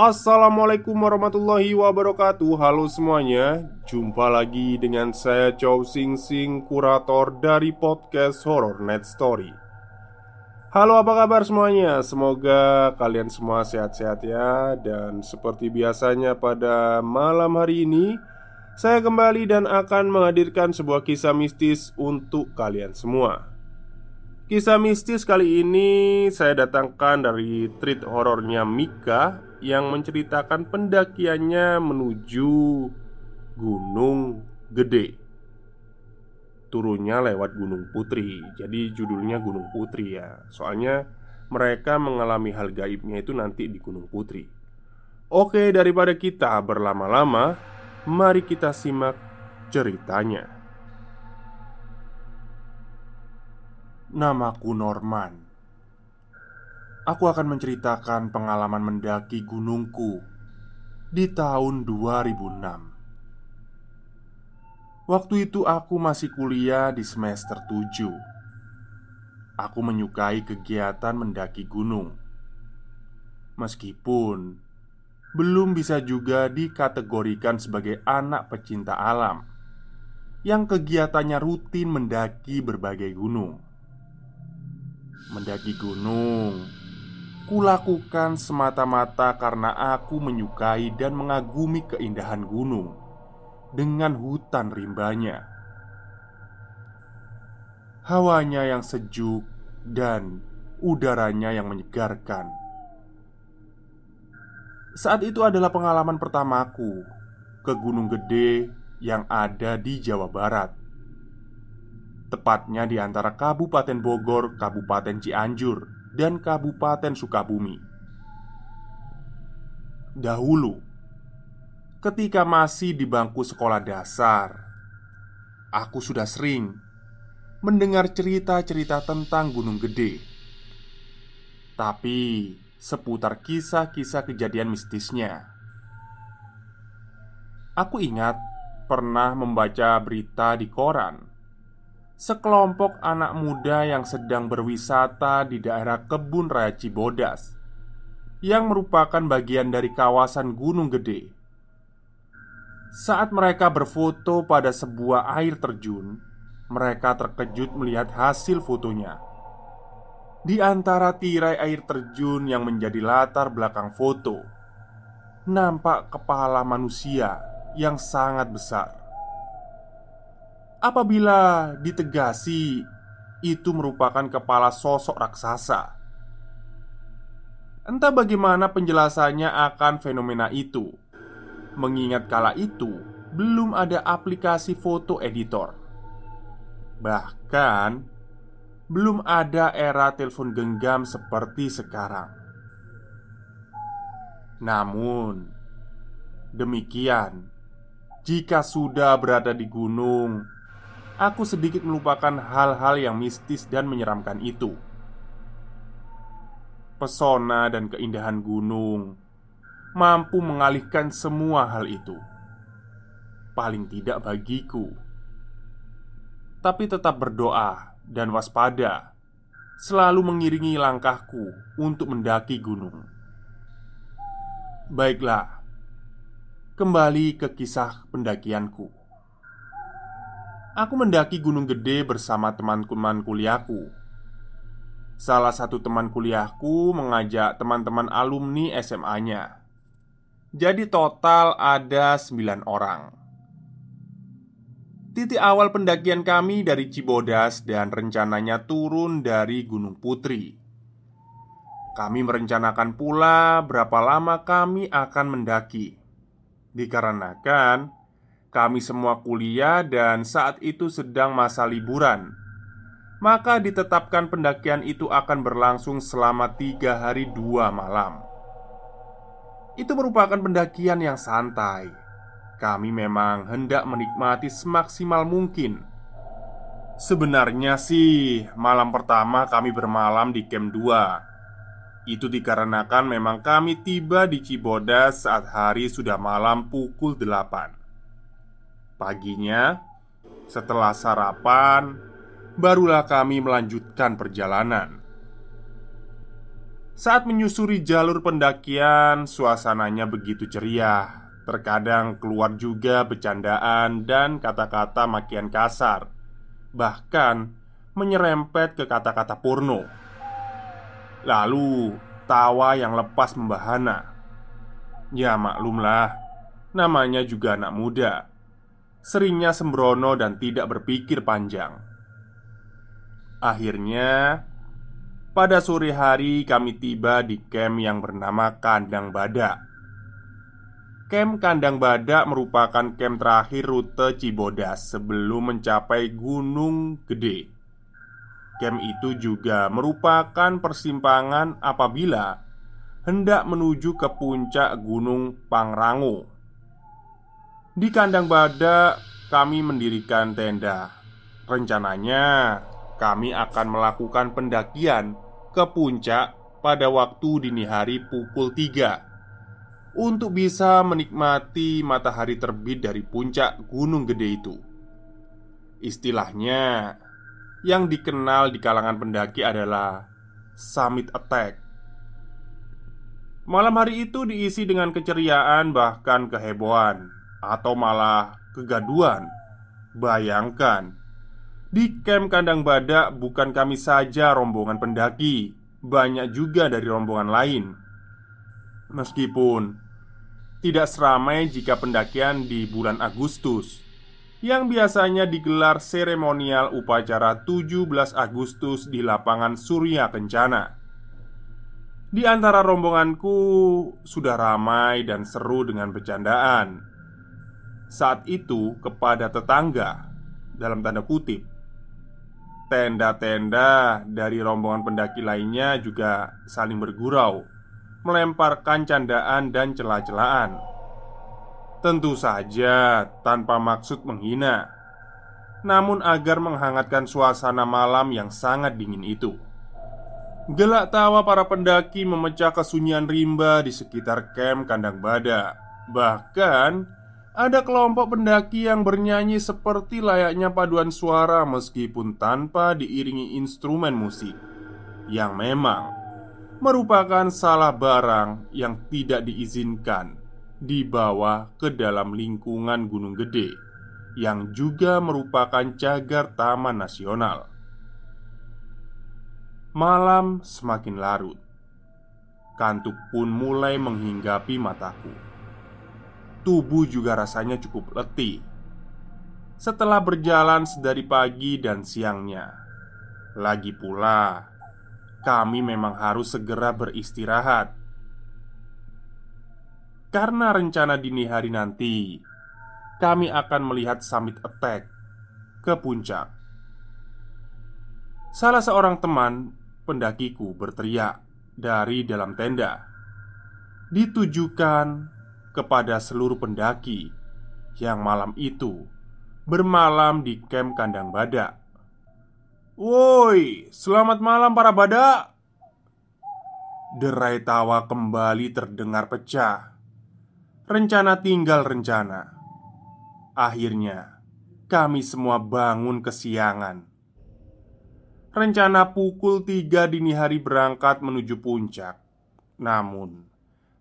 Assalamualaikum warahmatullahi wabarakatuh. Halo semuanya. Jumpa lagi dengan saya Chow Sing Sing Kurator dari podcast Horror Net Story. Halo apa kabar semuanya? Semoga kalian semua sehat-sehat ya. Dan seperti biasanya pada malam hari ini Saya kembali dan akan menghadirkan sebuah kisah mistis untuk kalian semua. Kisah mistis kali ini saya datangkan dari treat horornya Mika yang menceritakan pendakiannya menuju Gunung Gede. Turunnya lewat Gunung Putri. Jadi judulnya Gunung Putri ya. Soalnya mereka mengalami hal gaibnya itu nanti di Gunung Putri. Oke, daripada kita berlama-lama, mari kita simak ceritanya. Namaku Norman. Aku akan menceritakan pengalaman mendaki gunungku di tahun 2006. Waktu itu aku masih kuliah di semester 7. Aku menyukai kegiatan mendaki gunung. Meskipun belum bisa juga dikategorikan sebagai anak pecinta alam yang kegiatannya rutin mendaki berbagai gunung mendaki gunung Kulakukan semata-mata karena aku menyukai dan mengagumi keindahan gunung Dengan hutan rimbanya. Hawanya yang sejuk dan udaranya yang menyegarkan. Saat itu adalah pengalaman pertamaku ke Gunung Gede yang ada di Jawa Barat Tepatnya di antara Kabupaten Bogor, Kabupaten Cianjur, dan Kabupaten Sukabumi. Dahulu, ketika masih di bangku sekolah dasar, aku sudah sering mendengar cerita-cerita tentang Gunung Gede. Tapi seputar kisah-kisah kejadian mistisnya. Aku ingat pernah membaca berita di koran sekelompok anak muda yang sedang berwisata di daerah Kebun Raya Cibodas yang merupakan bagian dari kawasan Gunung Gede. Saat mereka berfoto pada sebuah air terjun, mereka terkejut melihat hasil fotonya. Di antara tirai air terjun yang menjadi latar belakang foto, nampak kepala manusia yang sangat besar Apabila ditegasi, itu merupakan kepala sosok raksasa. Entah bagaimana penjelasannya akan fenomena itu, mengingat kala itu belum ada aplikasi foto editor, bahkan belum ada era telepon genggam seperti sekarang. Namun, demikian jika sudah berada di gunung aku sedikit melupakan hal-hal yang mistis dan menyeramkan itu. Pesona dan keindahan gunung mampu mengalihkan semua hal itu. Paling tidak bagiku, tapi tetap berdoa dan waspada selalu mengiringi langkahku untuk mendaki gunung. Baiklah, kembali ke kisah pendakianku. Aku mendaki Gunung Gede bersama teman-teman kuliahku. Salah satu teman kuliahku mengajak teman-teman alumni SMA-nya. Jadi total ada 9 orang. Titik awal pendakian kami dari Cibodas dan rencananya turun dari Gunung Putri. Kami merencanakan pula berapa lama kami akan mendaki. Dikarenakan kami semua kuliah dan saat itu sedang masa liburan. Maka ditetapkan pendakian itu akan berlangsung selama tiga hari dua malam. Itu merupakan pendakian yang santai. Kami memang hendak menikmati semaksimal mungkin. Sebenarnya sih malam pertama kami bermalam di camp 2 itu dikarenakan memang kami tiba di Cibodas saat hari sudah malam pukul 8 Paginya, setelah sarapan, barulah kami melanjutkan perjalanan. Saat menyusuri jalur pendakian, suasananya begitu ceria. Terkadang keluar juga bercandaan dan kata-kata makian kasar. Bahkan menyerempet ke kata-kata porno. Lalu tawa yang lepas membahana. Ya maklumlah Namanya juga anak muda Seringnya sembrono dan tidak berpikir panjang. Akhirnya Pada sore hari kami tiba di camp yang bernama Kandang Badak. Camp Kandang Badak merupakan camp terakhir rute Cibodas sebelum mencapai Gunung Gede. Camp itu juga merupakan persimpangan apabila hendak menuju ke puncak Gunung Pangrango. Di kandang badak, kami mendirikan tenda. Rencananya, kami akan melakukan pendakian ke puncak pada waktu dini hari pukul 3 untuk bisa menikmati matahari terbit dari puncak Gunung Gede itu. Istilahnya, yang dikenal di kalangan pendaki adalah Summit Attack. Malam hari itu diisi dengan keceriaan, bahkan kehebohan, atau malah kegaduan. Bayangkan, di camp kandang badak bukan kami saja rombongan pendaki, banyak juga dari rombongan lain. Meskipun tidak seramai jika pendakian di bulan Agustus yang biasanya digelar seremonial upacara 17 Agustus di lapangan Surya Kencana. Di antara rombonganku sudah ramai dan seru dengan bercandaan. Saat itu kepada tetangga dalam tanda kutip. Tenda-tenda dari rombongan pendaki lainnya juga saling bergurau Melemparkan candaan dan celah-celahan Tentu saja tanpa maksud menghina Namun agar menghangatkan suasana malam yang sangat dingin itu. Gelak tawa para pendaki memecah kesunyian rimba di sekitar kem kandang badak Bahkan ada kelompok pendaki yang bernyanyi seperti layaknya paduan suara meskipun tanpa diiringi instrumen musik Yang memang merupakan salah barang yang tidak diizinkan dibawa ke dalam lingkungan Gunung Gede yang juga merupakan cagar taman nasional. Malam semakin larut. Kantuk pun mulai menghinggapi mataku. Tubuh juga rasanya cukup letih. Setelah berjalan sedari pagi dan siangnya, lagi pula kami memang harus segera beristirahat. Karena rencana dini hari nanti Kami akan melihat summit attack Ke puncak. Salah seorang teman pendakiku berteriak Dari dalam tenda. Ditujukan kepada seluruh pendaki Yang malam itu Bermalam di camp kandang badak Woi, selamat malam para badak Derai tawa kembali terdengar pecah Rencana tinggal rencana. Akhirnya, kami semua bangun kesiangan. Rencana pukul tiga dini hari berangkat menuju puncak. Namun,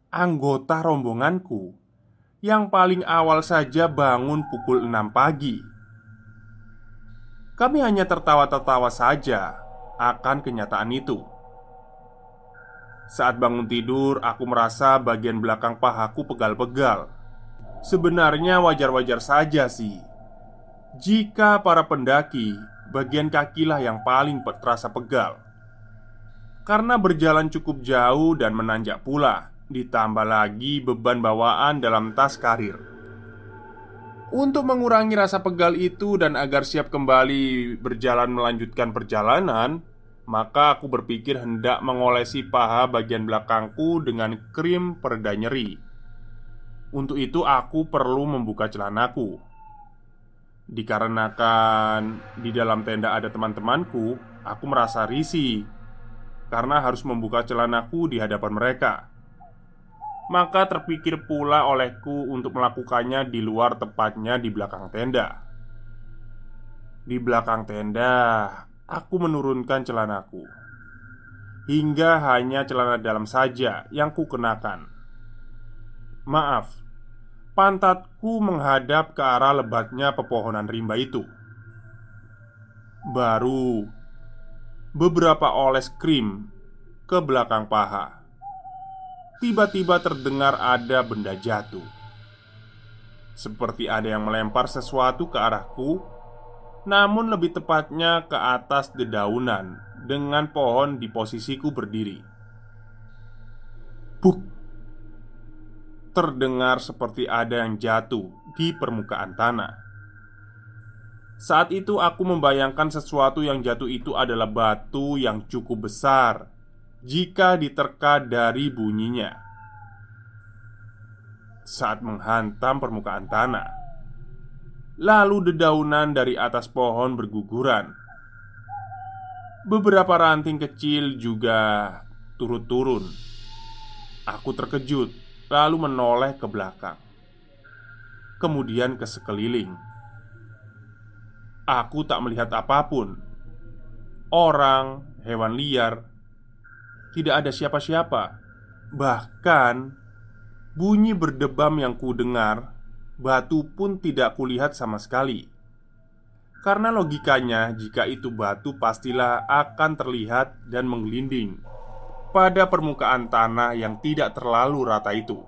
anggota rombonganku yang paling awal saja bangun pukul enam pagi. Kami hanya tertawa-tertawa saja akan kenyataan itu. Saat bangun tidur, aku merasa bagian belakang pahaku pegal-pegal. Sebenarnya wajar-wajar saja sih. Jika para pendaki, bagian kakilah yang paling terasa pegal. Karena berjalan cukup jauh dan menanjak pula, ditambah lagi beban bawaan dalam tas karir. Untuk mengurangi rasa pegal itu dan agar siap kembali berjalan melanjutkan perjalanan, maka aku berpikir hendak mengolesi paha bagian belakangku dengan krim pereda nyeri. Untuk itu, aku perlu membuka celanaku. Dikarenakan di dalam tenda ada teman-temanku, aku merasa risih karena harus membuka celanaku di hadapan mereka. Maka terpikir pula olehku untuk melakukannya di luar tepatnya di belakang tenda. Di belakang tenda, aku menurunkan celanaku hingga hanya celana dalam saja yang kukenakan. Maaf, pantatku menghadap ke arah lebatnya pepohonan rimba itu. Baru beberapa oles krim ke belakang paha tiba-tiba terdengar ada benda jatuh. Seperti ada yang melempar sesuatu ke arahku, namun lebih tepatnya ke atas dedaunan dengan pohon di posisiku berdiri. Buk! Terdengar seperti ada yang jatuh di permukaan tanah. Saat itu aku membayangkan sesuatu yang jatuh itu adalah batu yang cukup besar jika diterka dari bunyinya saat menghantam permukaan tanah. Lalu dedaunan dari atas pohon berguguran. Beberapa ranting kecil juga turut turun. Aku terkejut, lalu menoleh ke belakang, kemudian ke sekeliling. Aku tak melihat apa pun, orang, hewan liar, tidak ada siapa-siapa. Bahkan bunyi berdebam yang kudengar, batu pun tidak kulihat sama sekali. Karena logikanya, jika itu batu, pastilah akan terlihat dan menggelinding pada permukaan tanah yang tidak terlalu rata itu.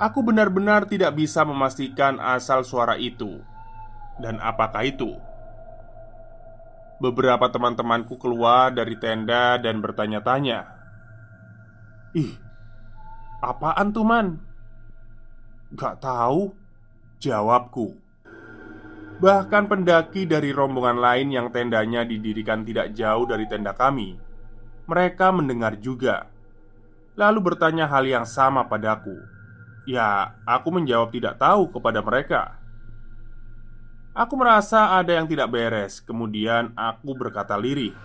Aku benar-benar tidak bisa memastikan asal suara itu dan apakah itu. Beberapa teman-temanku keluar dari tenda dan bertanya-tanya. Ih, apaan tuh man? Gak tahu Jawabku. Bahkan pendaki dari rombongan lain yang tendanya didirikan tidak jauh dari tenda kami Mereka mendengar juga Lalu bertanya hal yang sama padaku. Ya, aku menjawab tidak tahu kepada mereka Aku merasa ada yang tidak beres. Kemudian aku berkata lirih,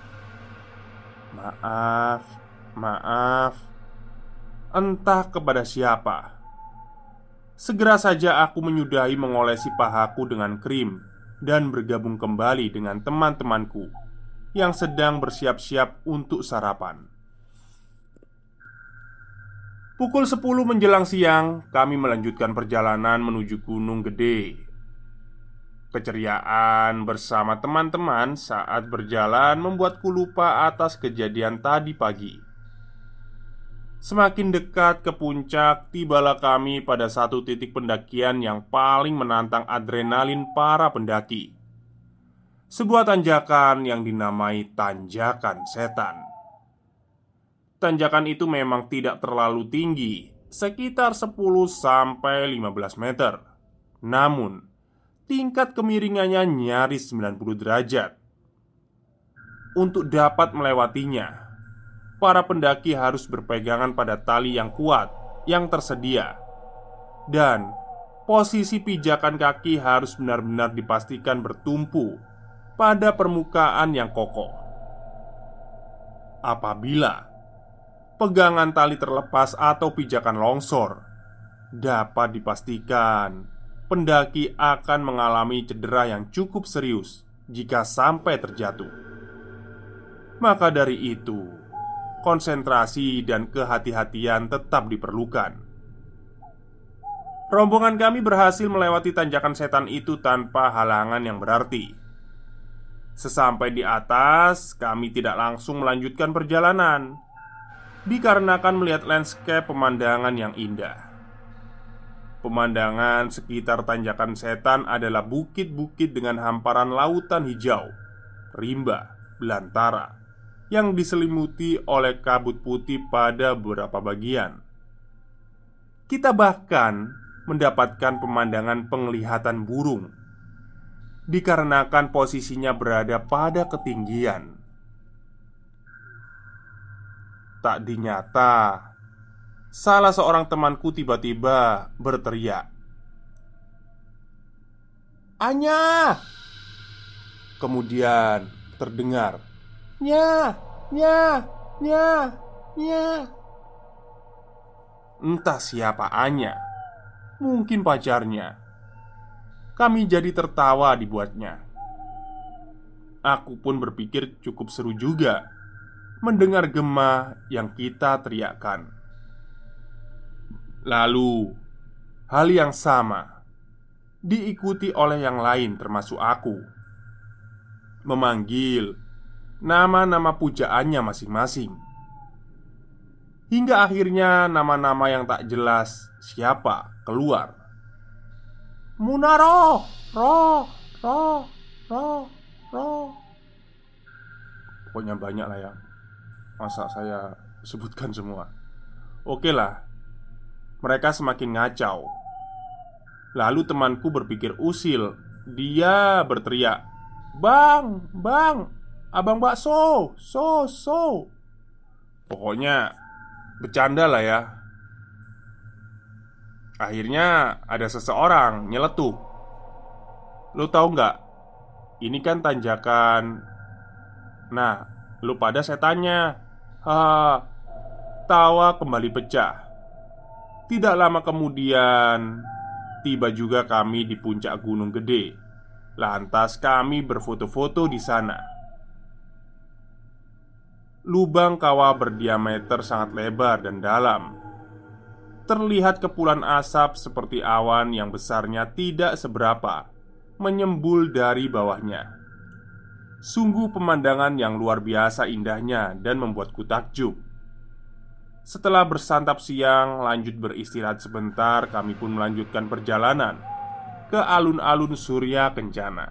"Maaf, maaf, entah kepada siapa." Segera saja aku menyudahi mengolesi pahaku dengan krim dan bergabung kembali dengan teman-temanku yang sedang bersiap-siap untuk sarapan. Pukul 10 menjelang siang, kami melanjutkan perjalanan menuju Gunung Gede Keceriaan bersama teman-teman saat berjalan membuatku lupa atas kejadian tadi pagi. Semakin dekat ke puncak, tibalah kami pada satu titik pendakian yang paling menantang adrenalin para pendaki. Sebuah tanjakan yang dinamai Tanjakan Setan. Tanjakan itu memang tidak terlalu tinggi, sekitar 10 sampai 15 meter. Namun, tingkat kemiringannya nyaris 90 derajat. Untuk dapat melewatinya, para pendaki harus berpegangan pada tali yang kuat yang tersedia, dan posisi pijakan kaki harus benar-benar dipastikan bertumpu pada permukaan yang kokoh. Apabila pegangan tali terlepas atau pijakan longsor, dapat dipastikan pendaki akan mengalami cedera yang cukup serius jika sampai terjatuh. Maka dari itu, konsentrasi dan kehati-hatian tetap diperlukan. Rombongan kami berhasil melewati tanjakan setan itu tanpa halangan yang berarti. Sesampai di atas, kami tidak langsung melanjutkan perjalanan dikarenakan melihat landscape pemandangan yang indah. Pemandangan sekitar tanjakan setan adalah bukit-bukit dengan hamparan lautan hijau, rimba, belantara, yang diselimuti oleh kabut putih pada beberapa bagian. Kita bahkan mendapatkan pemandangan penglihatan burung dikarenakan posisinya berada pada ketinggian. Tak dinyata, salah seorang temanku tiba-tiba berteriak, "Anya!" Kemudian terdengar, "Nya, nya, nya, nya." Entah siapa Anya, mungkin pacarnya kami jadi tertawa dibuatnya. Aku pun berpikir cukup seru juga mendengar gema yang kita teriakkan. Lalu, hal yang sama diikuti oleh yang lain, termasuk aku, memanggil nama-nama pujaannya masing-masing. Hingga akhirnya nama-nama yang tak jelas siapa keluar Munaro, roh, roh, roh, roh. Pokoknya banyak lah ya. Masa saya sebutkan semua. Oke lah. Mereka semakin ngacau. Lalu temanku berpikir usil. Dia berteriak, "Bang, bang, abang bakso, so, so." Pokoknya bercanda lah ya Akhirnya ada seseorang nyeletuk Lu tahu nggak? Ini kan tanjakan Nah, lu pada saya tanya ha, Tawa kembali pecah Tidak lama kemudian Tiba juga kami di puncak gunung gede Lantas kami berfoto-foto di sana Lubang kawah berdiameter sangat lebar dan dalam terlihat kepulan asap seperti awan yang besarnya tidak seberapa menyembul dari bawahnya. Sungguh pemandangan yang luar biasa indahnya dan membuatku takjub. Setelah bersantap siang, lanjut beristirahat sebentar, kami pun melanjutkan perjalanan ke alun-alun Surya Kencana.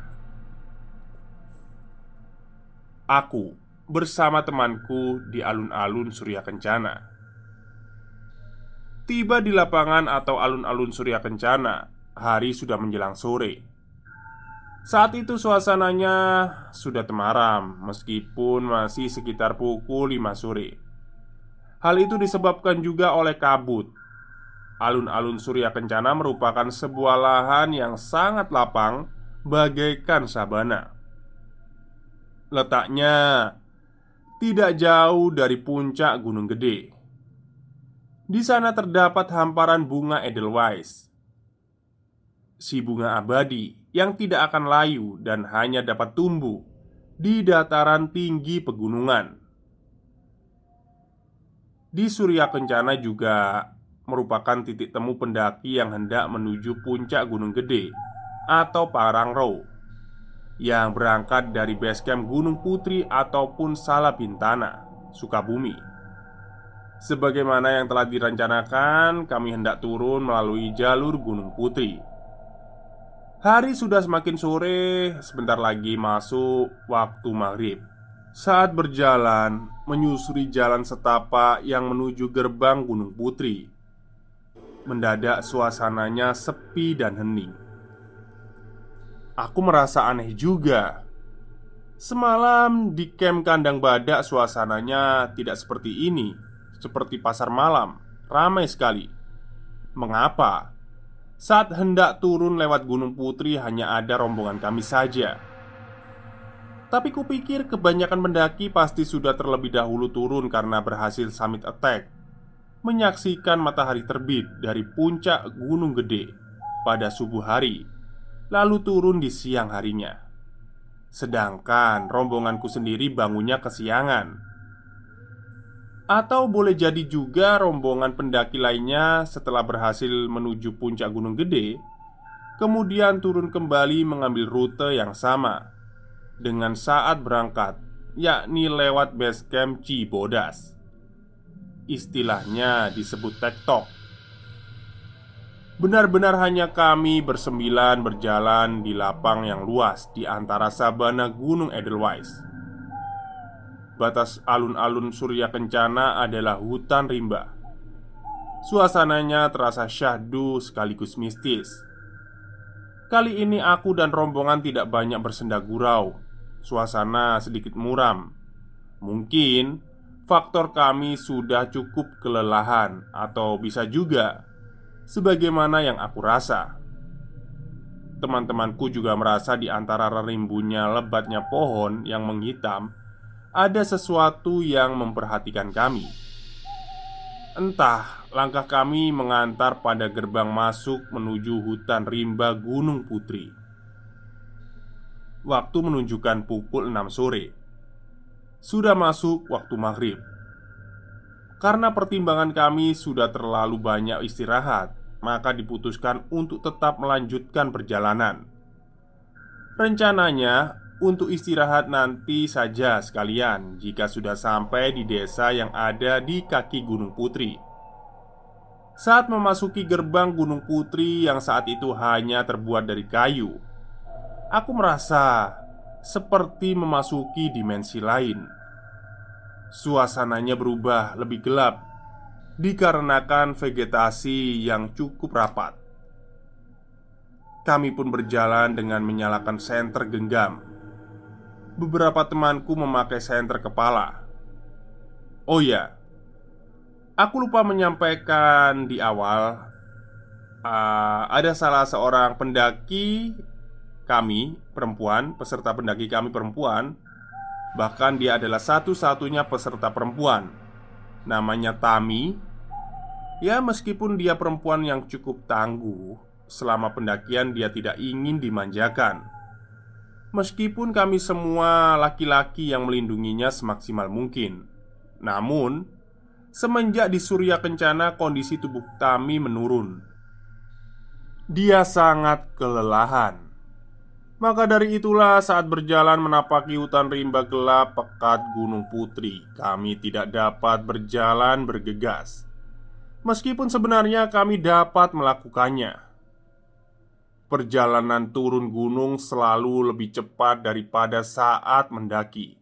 Aku bersama temanku di alun-alun Surya Kencana. Tiba di lapangan atau alun-alun Surya Kencana Hari sudah menjelang sore. Saat itu suasananya sudah temaram Meskipun masih sekitar pukul 5 sore Hal itu disebabkan juga oleh kabut. Alun-alun Surya Kencana merupakan sebuah lahan yang sangat lapang Bagaikan sabana. Letaknya tidak jauh dari puncak Gunung Gede. Di sana terdapat hamparan bunga Edelweiss Si bunga abadi yang tidak akan layu dan hanya dapat tumbuh di dataran tinggi pegunungan Di Surya Kencana juga merupakan titik temu pendaki yang hendak menuju puncak Gunung Gede atau Parangro yang berangkat dari basecamp Gunung Putri ataupun Salabintana, Sukabumi. Sebagaimana yang telah direncanakan, kami hendak turun melalui jalur Gunung Putri. Hari sudah semakin sore, sebentar lagi masuk waktu maghrib. Saat berjalan, menyusuri jalan setapak yang menuju gerbang Gunung Putri, mendadak suasananya sepi dan hening. Aku merasa aneh juga. Semalam di kem kandang badak, suasananya tidak seperti ini seperti pasar malam, ramai sekali. Mengapa? Saat hendak turun lewat Gunung Putri hanya ada rombongan kami saja. Tapi kupikir kebanyakan mendaki pasti sudah terlebih dahulu turun karena berhasil summit attack. Menyaksikan matahari terbit dari puncak Gunung Gede pada subuh hari Lalu turun di siang harinya. Sedangkan rombonganku sendiri bangunnya kesiangan. Atau boleh jadi juga rombongan pendaki lainnya setelah berhasil menuju puncak Gunung Gede Kemudian turun kembali mengambil rute yang sama dengan saat berangkat, yakni lewat base camp Cibodas. Istilahnya disebut tektok. Benar-benar hanya kami bersembilan berjalan di lapang yang luas di antara sabana Gunung Edelweiss. Batas alun-alun Surya Kencana adalah hutan rimba. Suasananya terasa syahdu sekaligus mistis. Kali ini aku dan rombongan tidak banyak bersenda gurau. Suasana sedikit muram. Mungkin faktor kami sudah cukup kelelahan, atau bisa juga sebagaimana yang aku rasa. Teman-temanku juga merasa di antara rerimbunya lebatnya pohon yang menghitam, ada sesuatu yang memperhatikan kami. Entah langkah kami mengantar pada gerbang masuk menuju hutan rimba Gunung Putri. Waktu menunjukkan pukul 6 sore. Sudah masuk waktu maghrib. Karena pertimbangan kami sudah terlalu banyak istirahat, maka diputuskan untuk tetap melanjutkan perjalanan. Rencananya untuk istirahat nanti saja sekalian jika sudah sampai di desa yang ada di kaki Gunung Putri. Saat memasuki gerbang Gunung Putri yang saat itu hanya terbuat dari kayu, aku merasa seperti memasuki dimensi lain. Suasananya berubah lebih gelap dikarenakan vegetasi yang cukup rapat. Kami pun berjalan dengan menyalakan senter genggam. Beberapa temanku memakai senter kepala. Oh ya, aku lupa menyampaikan di awal. Uh, ada salah seorang pendaki kami perempuan, peserta pendaki kami perempuan Bahkan dia adalah satu-satunya peserta perempuan. Namanya Tami. Ya meskipun dia perempuan yang cukup tangguh Selama pendakian dia tidak ingin dimanjakan. Meskipun kami semua laki-laki yang melindunginya semaksimal mungkin. Namun Semenjak di Surya Kencana kondisi tubuh Tami menurun. Dia sangat kelelahan maka dari itulah saat berjalan menapaki hutan rimba gelap pekat Gunung Putri Kami tidak dapat berjalan bergegas. Meskipun sebenarnya kami dapat melakukannya. Perjalanan turun gunung selalu lebih cepat daripada saat mendaki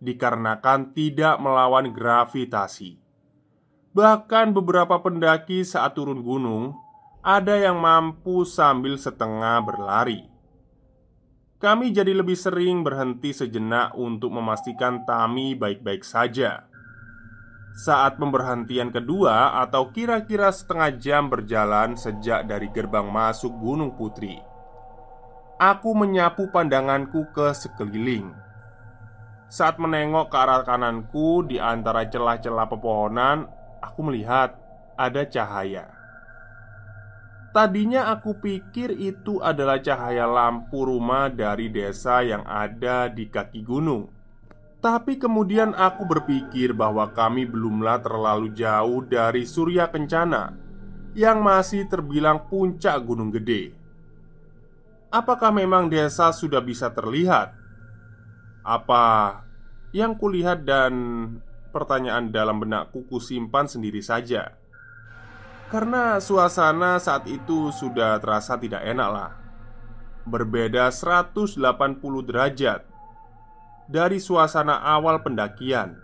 Dikarenakan tidak melawan gravitasi. Bahkan beberapa pendaki saat turun gunung Ada yang mampu sambil setengah berlari kami jadi lebih sering berhenti sejenak untuk memastikan Tami baik-baik saja. Saat pemberhentian kedua, atau kira-kira setengah jam berjalan sejak dari gerbang masuk Gunung Putri, aku menyapu pandanganku ke sekeliling. Saat menengok ke arah kananku, di antara celah-celah pepohonan, aku melihat ada cahaya. Tadinya aku pikir itu adalah cahaya lampu rumah dari desa yang ada di kaki gunung. Tapi kemudian aku berpikir bahwa kami belumlah terlalu jauh dari Surya Kencana yang masih terbilang puncak gunung gede. Apakah memang desa sudah bisa terlihat? Apa yang kulihat dan pertanyaan dalam benakku kusimpan sendiri saja. Karena suasana saat itu sudah terasa tidak enak lah. Berbeda 180 derajat Dari suasana awal pendakian.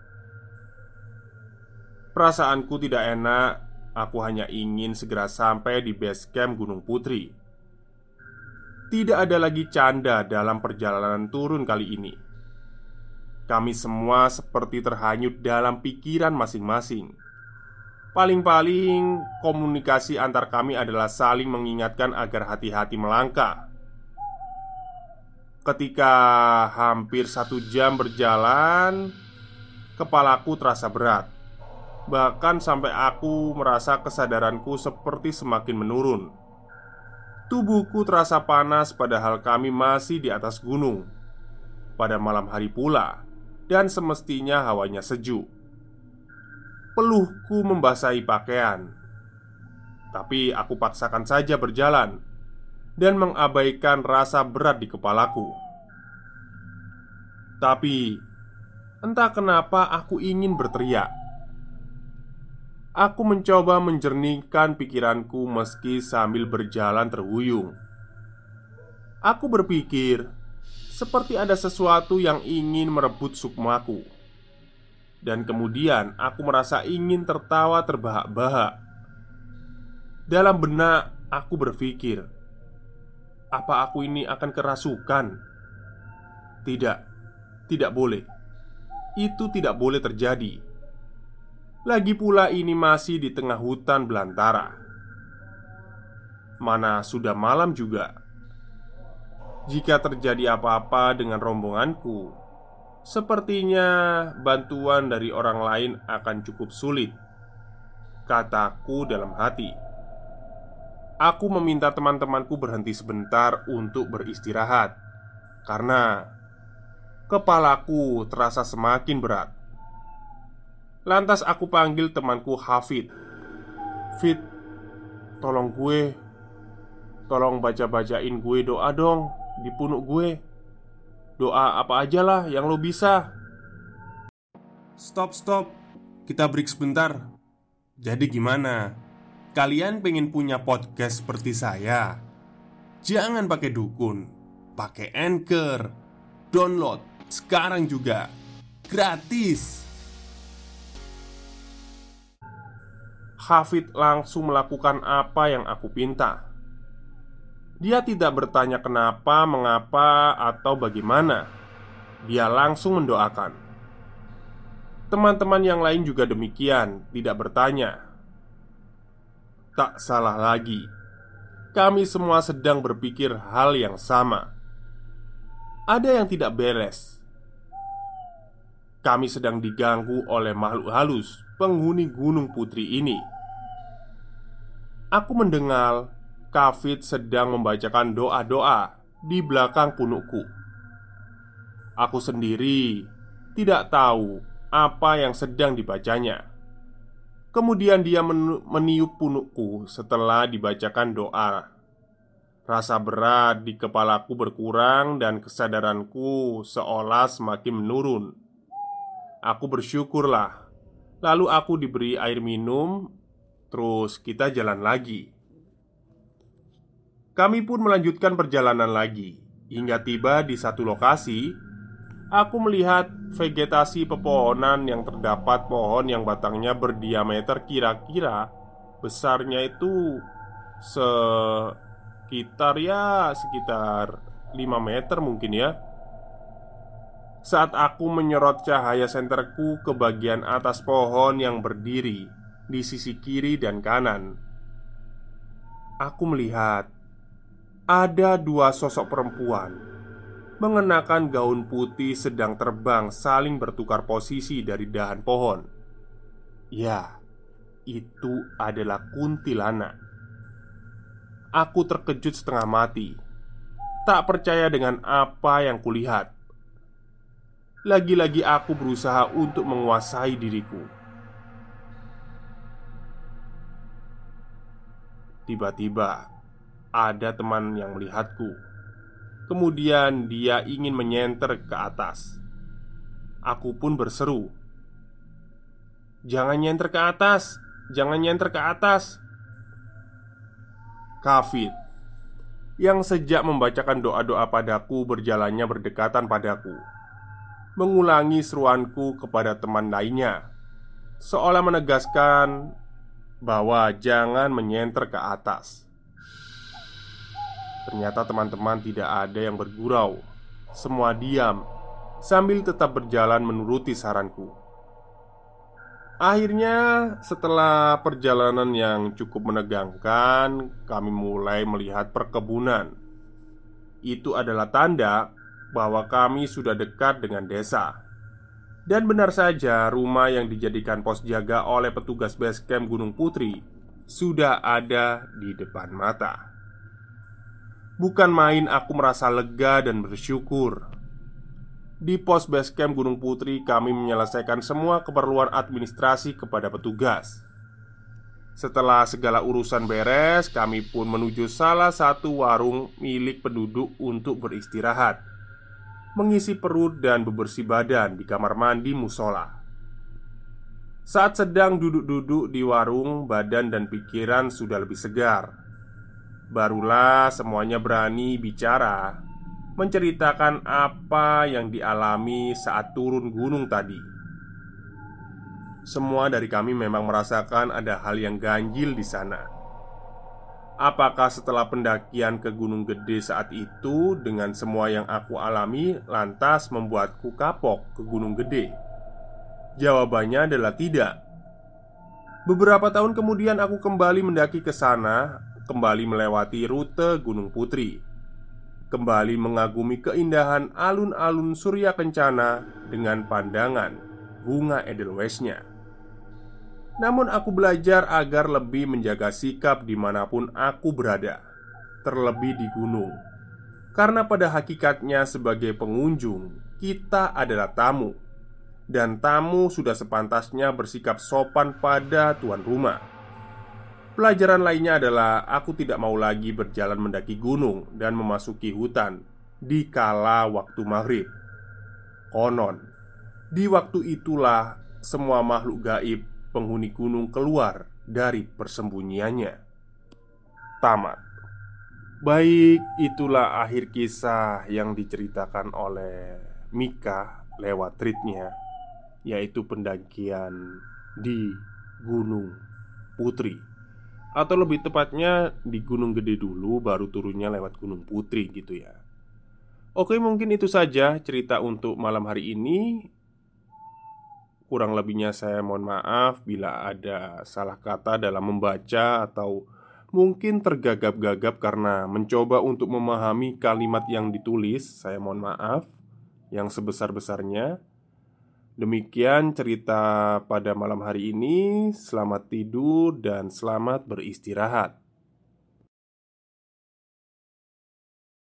Perasaanku tidak enak Aku hanya ingin segera sampai di base camp Gunung Putri. Tidak ada lagi canda dalam perjalanan turun kali ini. Kami semua seperti terhanyut dalam pikiran masing-masing Paling-paling komunikasi antar kami adalah saling mengingatkan agar hati-hati melangkah. Ketika hampir satu jam berjalan Kepalaku terasa berat. Bahkan sampai aku merasa kesadaranku seperti semakin menurun. Tubuhku terasa panas padahal kami masih di atas gunung. Pada malam hari pula Dan semestinya hawanya sejuk Peluhku membasahi pakaian Tapi aku paksakan saja berjalan Dan mengabaikan rasa berat di kepalaku Tapi entah kenapa aku ingin berteriak. Aku mencoba menjernihkan pikiranku meski sambil berjalan terhuyung. Aku berpikir seperti ada sesuatu yang ingin merebut sukmaku. Dan kemudian aku merasa ingin tertawa terbahak-bahak. Dalam benak aku berpikir, apa aku ini akan kerasukan? Tidak, tidak boleh. Itu tidak boleh terjadi. Lagi pula, ini masih di tengah hutan belantara. Mana sudah malam juga. Jika terjadi apa-apa dengan rombonganku, sepertinya bantuan dari orang lain akan cukup sulit. Kataku dalam hati. Aku meminta teman-temanku berhenti sebentar untuk beristirahat karena kepalaku terasa semakin berat. Lantas aku panggil temanku Hafid Fit, tolong gue Tolong baca-bacain gue doa dong Di punuk gue Doa apa aja lah yang lo bisa. Stop, stop. Kita break sebentar. Jadi gimana? Kalian pengen punya podcast seperti saya? Jangan pakai dukun. Pakai anchor. Download sekarang juga. Gratis. Hafid langsung melakukan apa yang aku pinta. Dia tidak bertanya kenapa, mengapa, atau bagaimana. Dia langsung mendoakan. Teman-teman yang lain juga demikian, tidak bertanya. Tak salah lagi, kami semua sedang berpikir hal yang sama. Ada yang tidak beres. Kami sedang diganggu oleh makhluk halus penghuni Gunung Putri ini Aku mendengar Kafid sedang membacakan doa-doa di belakang punukku. Aku sendiri tidak tahu apa yang sedang dibacanya. Kemudian dia meniup punukku setelah dibacakan doa. Rasa berat di kepalaku berkurang dan kesadaranku seolah semakin menurun. Aku bersyukurlah. Lalu aku diberi air minum Terus kita jalan lagi. Kami pun melanjutkan perjalanan lagi hingga tiba di satu lokasi. Aku melihat vegetasi pepohonan yang terdapat pohon yang batangnya berdiameter kira-kira besarnya itu sekitar ya sekitar 5 meter mungkin ya. Saat aku menyorot cahaya senterku ke bagian atas pohon yang berdiri di sisi kiri dan kanan, aku melihat ada dua sosok perempuan mengenakan gaun putih sedang terbang saling bertukar posisi dari dahan pohon. Ya, itu adalah kuntilanak. Aku terkejut setengah mati, tak percaya dengan apa yang kulihat. Lagi-lagi aku berusaha untuk menguasai diriku Tiba-tiba ada teman yang melihatku. Kemudian dia ingin menyenter ke atas. Aku pun berseru, "Jangan nyenter ke atas, jangan nyenter ke atas." Kafid yang sejak membacakan doa-doa padaku berjalannya berdekatan padaku, mengulangi seruanku kepada teman lainnya, seolah menegaskan bahwa jangan menyenter ke atas. Ternyata teman-teman tidak ada yang bergurau. Semua diam sambil tetap berjalan menuruti saranku. Akhirnya, setelah perjalanan yang cukup menegangkan, kami mulai melihat perkebunan. Itu adalah tanda bahwa kami sudah dekat dengan desa. Dan benar saja, rumah yang dijadikan pos jaga oleh petugas base camp Gunung Putri sudah ada di depan mata. Bukan main, aku merasa lega dan bersyukur. Di pos base camp Gunung Putri, kami menyelesaikan semua keperluan administrasi kepada petugas. Setelah segala urusan beres, kami pun menuju salah satu warung milik penduduk untuk beristirahat. mengisi perut dan bebersih badan di kamar mandi musola. Saat sedang duduk-duduk di warung, badan dan pikiran sudah lebih segar. Barulah semuanya berani bicara, menceritakan apa yang dialami saat turun gunung tadi. Semua dari kami memang merasakan ada hal yang ganjil di sana Apakah setelah pendakian ke Gunung Gede saat itu dengan semua yang aku alami lantas membuatku kapok ke Gunung Gede? Jawabannya adalah tidak. Beberapa tahun kemudian aku kembali mendaki ke sana, kembali melewati rute Gunung Putri. Kembali mengagumi keindahan alun-alun Surya Kencana dengan pandangan bunga edelweisnya. Namun aku belajar agar lebih menjaga sikap di mana pun aku berada Terlebih di gunung Karena pada hakikatnya sebagai pengunjung Kita adalah tamu Dan tamu sudah sepantasnya bersikap sopan pada tuan rumah Pelajaran lainnya adalah aku tidak mau lagi berjalan mendaki gunung dan memasuki hutan di kala waktu maghrib. Konon, di waktu itulah semua makhluk gaib penghuni gunung keluar dari persembunyiannya. Tamat. Baik, itulah akhir kisah yang diceritakan oleh Mika lewat tweetnya Yaitu pendakian di Gunung Putri Atau lebih tepatnya di Gunung Gede dulu baru turunnya lewat Gunung Putri gitu ya Oke mungkin itu saja cerita untuk malam hari ini Kurang lebihnya saya mohon maaf bila ada salah kata dalam membaca atau mungkin tergagap-gagap karena mencoba untuk memahami kalimat yang ditulis. Saya mohon maaf yang sebesar-besarnya. Demikian cerita pada malam hari ini. Selamat tidur dan selamat beristirahat.